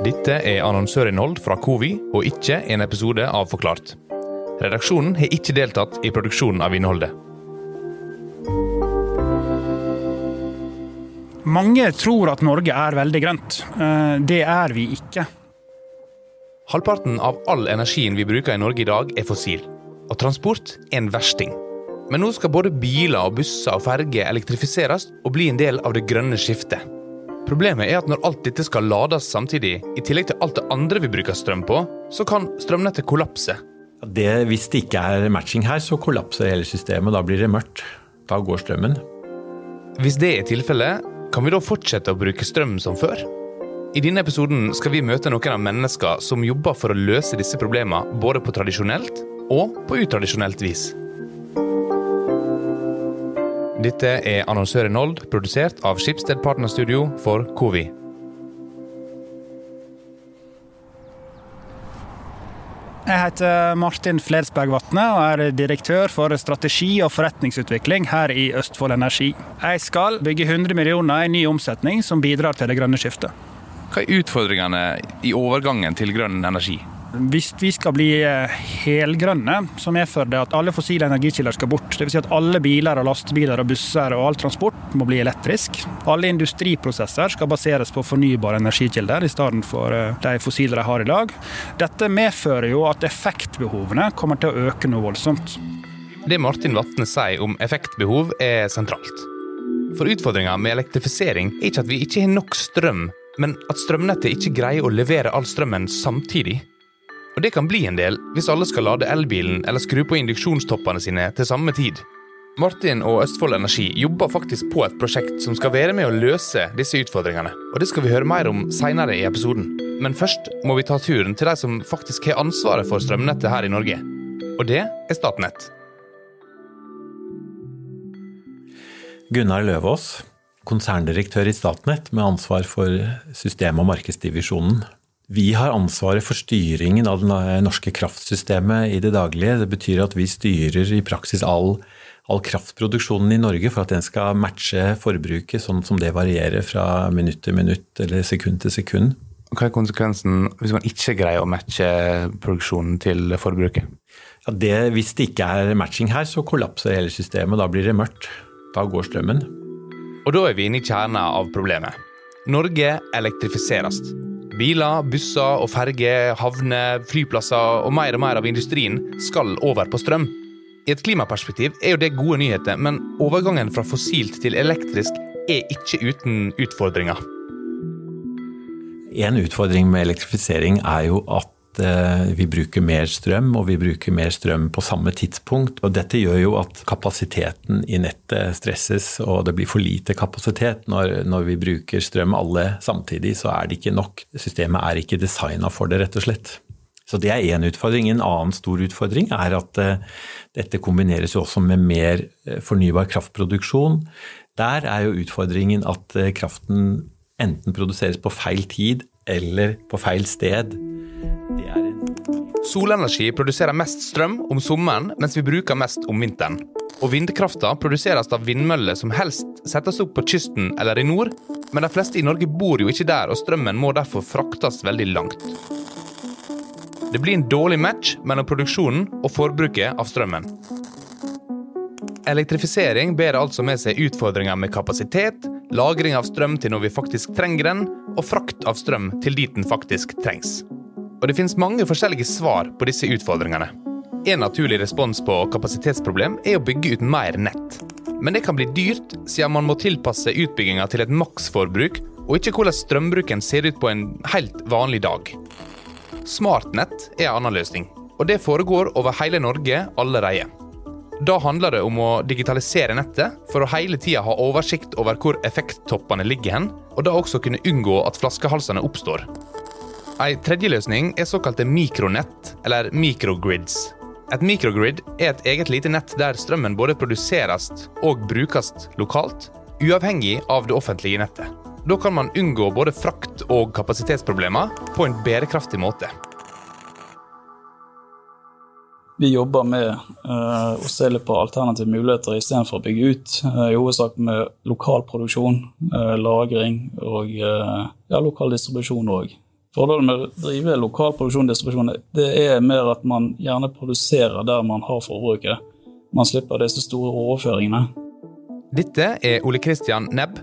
Dette er annonsørinnhold fra Covi, og ikke en episode av Forklart. Redaksjonen har ikke deltatt i produksjonen av innholdet. Mange tror at Norge er veldig grønt. Eh, Det er vi ikke. Halvparten av all energien vi bruker i Norge i dag, er fossil. Og transport er en versting. Men nå skal både biler, og busser og ferger elektrifiseres og bli en del av det grønne skiftet. Problemet er at når alt dette skal lades samtidig, i tillegg til alt det andre vi bruker strøm på, så kan strømnettet kollapse. Det, hvis det ikke er matching her, så kollapser hele systemet. Da blir det mørkt. Da går strømmen. Hvis det er tilfellet, kan vi da fortsette å bruke strøm som før? I denne episoden skal vi møte noen av mennesker som jobber for å løse disse problemene både på tradisjonelt og på utradisjonelt vis. Dette er Annonsørinnhold, produsert av Skipsted Partnerstudio for Covi. Jeg heter Martin Fledsberg Vatne og er direktør for strategi og forretningsutvikling her i Østfold Energi. Jeg skal bygge 100 millioner i ny omsetning som bidrar til det grønne skiftet. Hva er utfordringene i overgangen til grønn energi? Hvis vi skal bli eh, helgrønne, så medfører det at alle fossile energikilder skal bort. Dvs. Si at alle biler og lastebiler og busser og all transport må bli elektrisk. Alle industriprosesser skal baseres på fornybare energikilder i stedet for eh, de fossile de har i dag. Dette medfører jo at effektbehovene kommer til å øke noe voldsomt. Det Martin Vatne sier om effektbehov er sentralt. For utfordringa med elektrifisering er ikke at vi ikke har nok strøm, men at strømnettet ikke greier å levere all strømmen samtidig. Og det kan bli en del hvis alle skal lade elbilen eller skru på induksjonstoppene sine til samme tid. Martin og Østfold Energi jobber faktisk på et prosjekt som skal være med å løse disse utfordringene. Og det skal vi høre mer om seinere i episoden. Men først må vi ta turen til de som faktisk har ansvaret for strømnettet her i Norge. Og det er Statnett. Gunnar Løvaas, konserndirektør i Statnett med ansvar for system- og markedsdivisjonen. Vi har ansvaret for styringen av det norske kraftsystemet i det daglige. Det betyr at vi styrer i praksis all, all kraftproduksjonen i Norge for at den skal matche forbruket, sånn som det varierer fra minutt til minutt eller sekund til sekund. Hva er konsekvensen hvis man ikke greier å matche produksjonen til forbruket? Ja, det, hvis det ikke er matching her, så kollapser hele systemet. Da blir det mørkt. Da går strømmen. Og da er vi inne i kjernen av problemet. Norge elektrifiseres. Biler, busser og ferger, havner, flyplasser og mer og mer av industrien skal over på strøm. I et klimaperspektiv er jo det gode nyheter, men overgangen fra fossilt til elektrisk er ikke uten utfordringer. En utfordring med elektrifisering er jo at eh, vi bruker mer strøm, og vi bruker mer strøm på samme tidspunkt. Og dette gjør jo at kapasiteten i nettet stresses, og det blir for lite kapasitet. Når, når vi bruker strøm alle samtidig, så er det ikke nok. Systemet er ikke designa for det, rett og slett. Så det er én utfordring. En annen stor utfordring er at uh, dette kombineres jo også med mer uh, fornybar kraftproduksjon. Der er jo utfordringen at kraften enten produseres på feil tid eller på feil sted. Er Solenergi produserer mest strøm om sommeren, mens vi bruker mest om vinteren. Og vindkrafta produseres av vindmøller som helst settes opp på kysten eller i nord, men de fleste i Norge bor jo ikke der, og strømmen må derfor fraktes veldig langt. Det blir en dårlig match mellom produksjonen og forbruket av strømmen. Elektrifisering bærer altså med seg utfordringer med kapasitet, lagring av strøm til når vi faktisk trenger den, og frakt av strøm til dit den faktisk trengs. Og det finnes mange forskjellige svar på disse utfordringene. En naturlig respons på kapasitetsproblem er å bygge ut mer nett. Men det kan bli dyrt, siden man må tilpasse utbygginga til et maksforbruk, og ikke hvordan strømbruken ser ut på en helt vanlig dag. Smartnett er en annen løsning, og det foregår over hele Norge allerede. Da handler det om å digitalisere nettet for å hele tida ha oversikt over hvor effekttoppene ligger hen, og da også kunne unngå at flaskehalsene oppstår. Ei tredje løsning er såkalte mikronett, eller microgrids. Et microgrid er et eget lite nett der strømmen både produseres og brukes lokalt, uavhengig av det offentlige nettet. Da kan man unngå både frakt- og kapasitetsproblemer på en bærekraftig måte. Vi jobber med uh, å se litt på alternative muligheter istedenfor å bygge ut. Uh, I hovedsak med lokal produksjon, uh, lagring og ja, lokal distribusjon òg. Fordelen med å drive lokal produksjon og distribusjon det er mer at man gjerne produserer der man har forbruket. Man slipper disse store overføringene. Dette er Ole Kristian Nebb.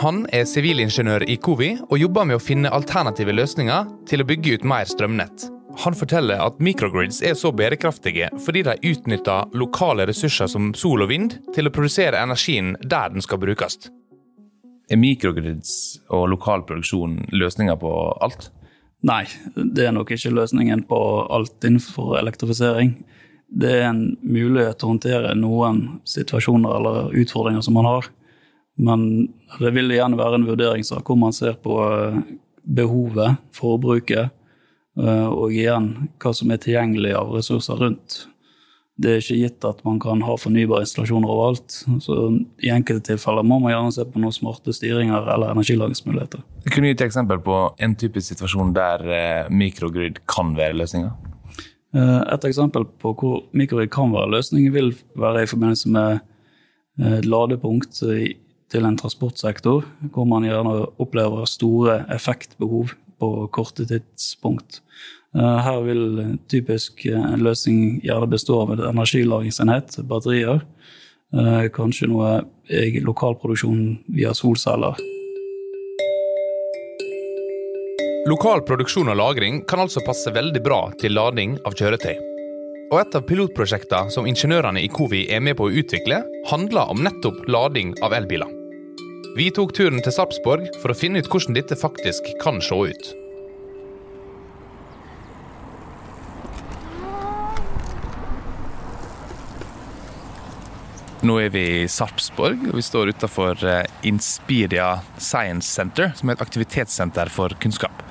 Han er sivilingeniør i Covi og jobber med å finne alternative løsninger til å bygge ut mer strømnett. Han forteller at microgrids er så bærekraftige fordi de utnytter lokale ressurser som sol og vind til å produsere energien der den skal brukes. Er microgrids og lokal produksjon løsninger på alt? Nei, det er nok ikke løsningen på alt innenfor elektrifisering. Det er en mulighet til å håndtere noen situasjoner eller utfordringer som man har. Men det vil igjen være en vurderingssak hvor man ser på behovet, forbruket, Eh, og igjen hva som er tilgjengelig av ressurser rundt. Det er ikke gitt at man kan ha fornybare installasjoner overalt. Så I enkelte tilfeller må man gjerne se på noen smarte styringer eller energilagringsmuligheter. Kunne du gitt et eksempel på en typisk situasjon der eh, mikrogrid kan være løsninga? Eh, et eksempel på hvor mikrogrid kan være løsningen, vil være i forbindelse med et ladepunkt til en transportsektor, hvor man gjerne opplever store effektbehov på korte tidspunkt. Eh, her vil typisk en løsning gjerne bestå av en energilagringsenhet, batterier. Eh, kanskje noe lokalproduksjon via solceller. Lokal produksjon og lagring kan altså passe veldig bra til lading av kjøretøy. Og Et av pilotprosjektene som ingeniørene i Covi er med på å utvikle, handler om nettopp lading av elbiler. Vi tok turen til Sarpsborg for å finne ut hvordan dette faktisk kan se ut. Nå er vi i Sarpsborg, og vi står utenfor eh, Inspiria Science Center, som er et aktivitetssenter for kunnskap.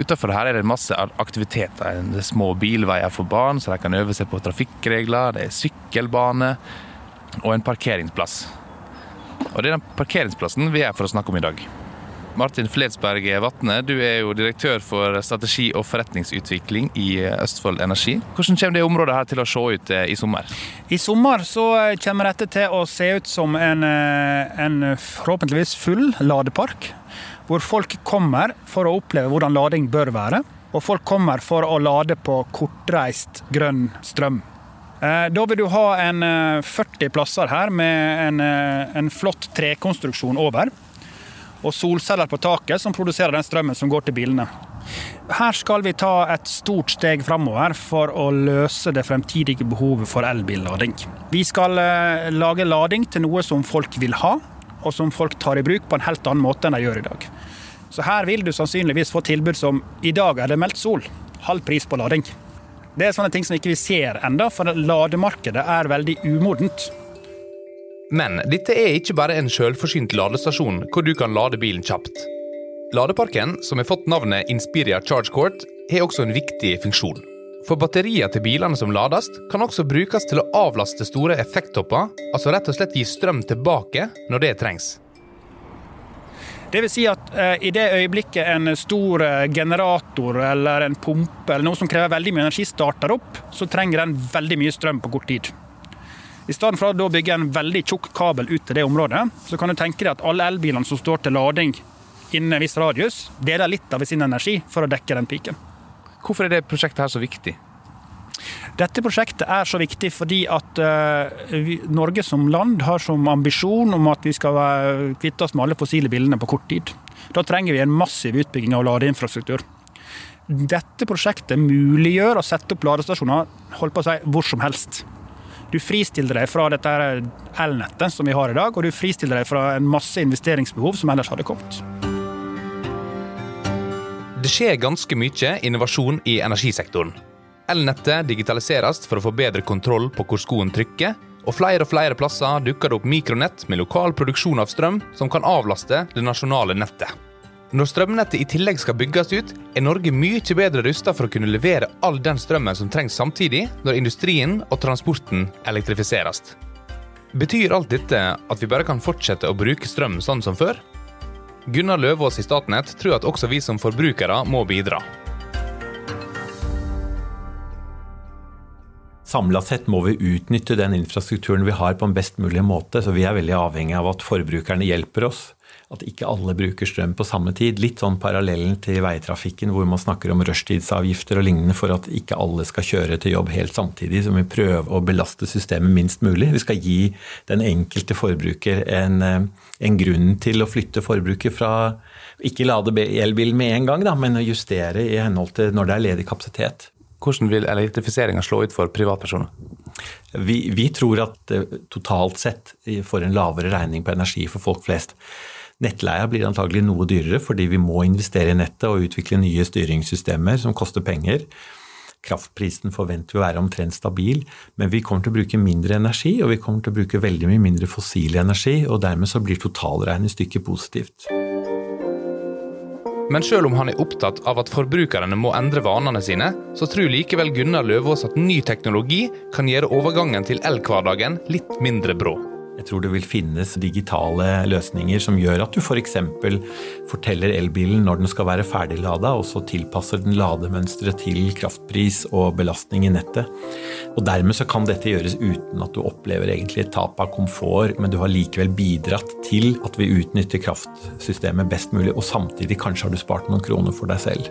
Utafor her er det masse aktiviteter. Det er små bilveier for barn, så de kan øve seg på trafikkregler. Det er sykkelbane og en parkeringsplass. Og Det er den parkeringsplassen vi er for å snakke om i dag. Martin Fledsberg Vatne, du er jo direktør for strategi og forretningsutvikling i Østfold Energi. Hvordan kommer det området her til å se ut eh, i sommer? I sommer så eh, kommer dette til å se ut som en, eh, en forhåpentligvis full ladepark. Hvor folk kommer for å oppleve hvordan lading bør være. Og folk kommer for å lade på kortreist grønn strøm. Eh, da vil du ha en 40 eh, plasser her med en, eh, en flott trekonstruksjon over. Og solceller på taket som produserer den strømmen som går til bilene. Her skal vi ta et stort steg framover for å løse det fremtidige behovet for elbillading. Vi skal lage lading til noe som folk vil ha, og som folk tar i bruk på en helt annen måte enn de gjør i dag. Så her vil du sannsynligvis få tilbud som i dag er det meldt sol, halv pris på lading. Det er sånne ting som ikke vi ser enda, for lademarkedet er veldig umodent. Men dette er ikke bare en selvforsynt ladestasjon hvor du kan lade bilen kjapt. Ladeparken, som har fått navnet Inspiria Charge Court, har også en viktig funksjon. For batterier til bilene som lades, kan også brukes til å avlaste store effekttopper, altså rett og slett gi strøm tilbake når det trengs. Det vil si at eh, i det øyeblikket en stor eh, generator eller en pumpe eller noe som krever veldig mye energi, starter opp, så trenger den veldig mye strøm på kort tid. I stedet for å bygge en veldig tjukk kabel ut til det området, så kan du tenke deg at alle elbilene som står til lading innen en viss radius, deler litt av sin energi for å dekke den piken. Hvorfor er det prosjektet her så viktig? Dette prosjektet er så viktig fordi at uh, vi, Norge som land har som ambisjon om at vi skal kvitte oss med alle fossile bilene på kort tid. Da trenger vi en massiv utbygging av ladeinfrastruktur. Dette prosjektet muliggjør å sette opp ladestasjoner holdt på å si, hvor som helst. Du fristiller deg fra dette elnettet som vi har i dag, og du fristiller deg fra en masse investeringsbehov som ellers hadde kommet. Det skjer ganske mye innovasjon i energisektoren. Elnettet digitaliseres for å få bedre kontroll på hvor skoen trykker, og flere og flere plasser dukker det opp mikronett med lokal produksjon av strøm som kan avlaste det nasjonale nettet. Når strømnettet i tillegg skal bygges ut, er Norge mye bedre rusta for å kunne levere all den strømmen som trengs samtidig, når industrien og transporten elektrifiseres. Betyr alt dette at vi bare kan fortsette å bruke strøm sånn som før? Gunnar Løvaas i Statnett tror at også vi som forbrukere må bidra. Samla sett må vi utnytte den infrastrukturen vi har på en best mulig måte. Så vi er veldig avhengig av at forbrukerne hjelper oss. at ikke alle bruker strøm på samme tid. Litt sånn parallellen til veitrafikken hvor man snakker om rushtidsavgifter og lignende for at ikke alle skal kjøre til jobb helt samtidig. Så vi prøver å belaste systemet minst mulig. Vi skal gi den enkelte forbruker en, eh, en grunn til å flytte forbruket fra ikke lade elbilen med en gang, da, men å justere i henhold til når det er ledig kapasitet. Hvordan vil elektrifiseringa slå ut for privatpersoner? Vi, vi tror at totalt sett får en lavere regning på energi for folk flest. Nettleia blir antagelig noe dyrere fordi vi må investere i nettet og utvikle nye styringssystemer som koster penger. Kraftprisen forventer vi å være omtrent stabil, men vi kommer til å bruke mindre energi, og vi kommer til å bruke veldig mye mindre fossil energi, og dermed så blir totalregnestykket positivt. Men selv om han er opptatt av at forbrukerne må endre vanene sine, så tror likevel Gunnar Løvaas at ny teknologi kan gjøre overgangen til elhverdagen litt mindre brå. Jeg tror det vil finnes digitale løsninger som gjør at du f.eks. For forteller elbilen når den skal være ferdiglada, og så tilpasser den lademønsteret til kraftpris og belastning i nettet. Og Dermed så kan dette gjøres uten at du opplever egentlig tap av komfort, men du har likevel bidratt til at vi utnytter kraftsystemet best mulig, og samtidig kanskje har du spart noen kroner for deg selv.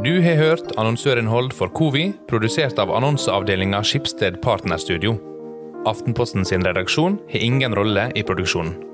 Du har hørt annonsørinnhold for Covi, produsert av annonseavdelinga Skipsted Partnerstudio. Aftenposten sin redaksjon har ingen rolle i produksjonen.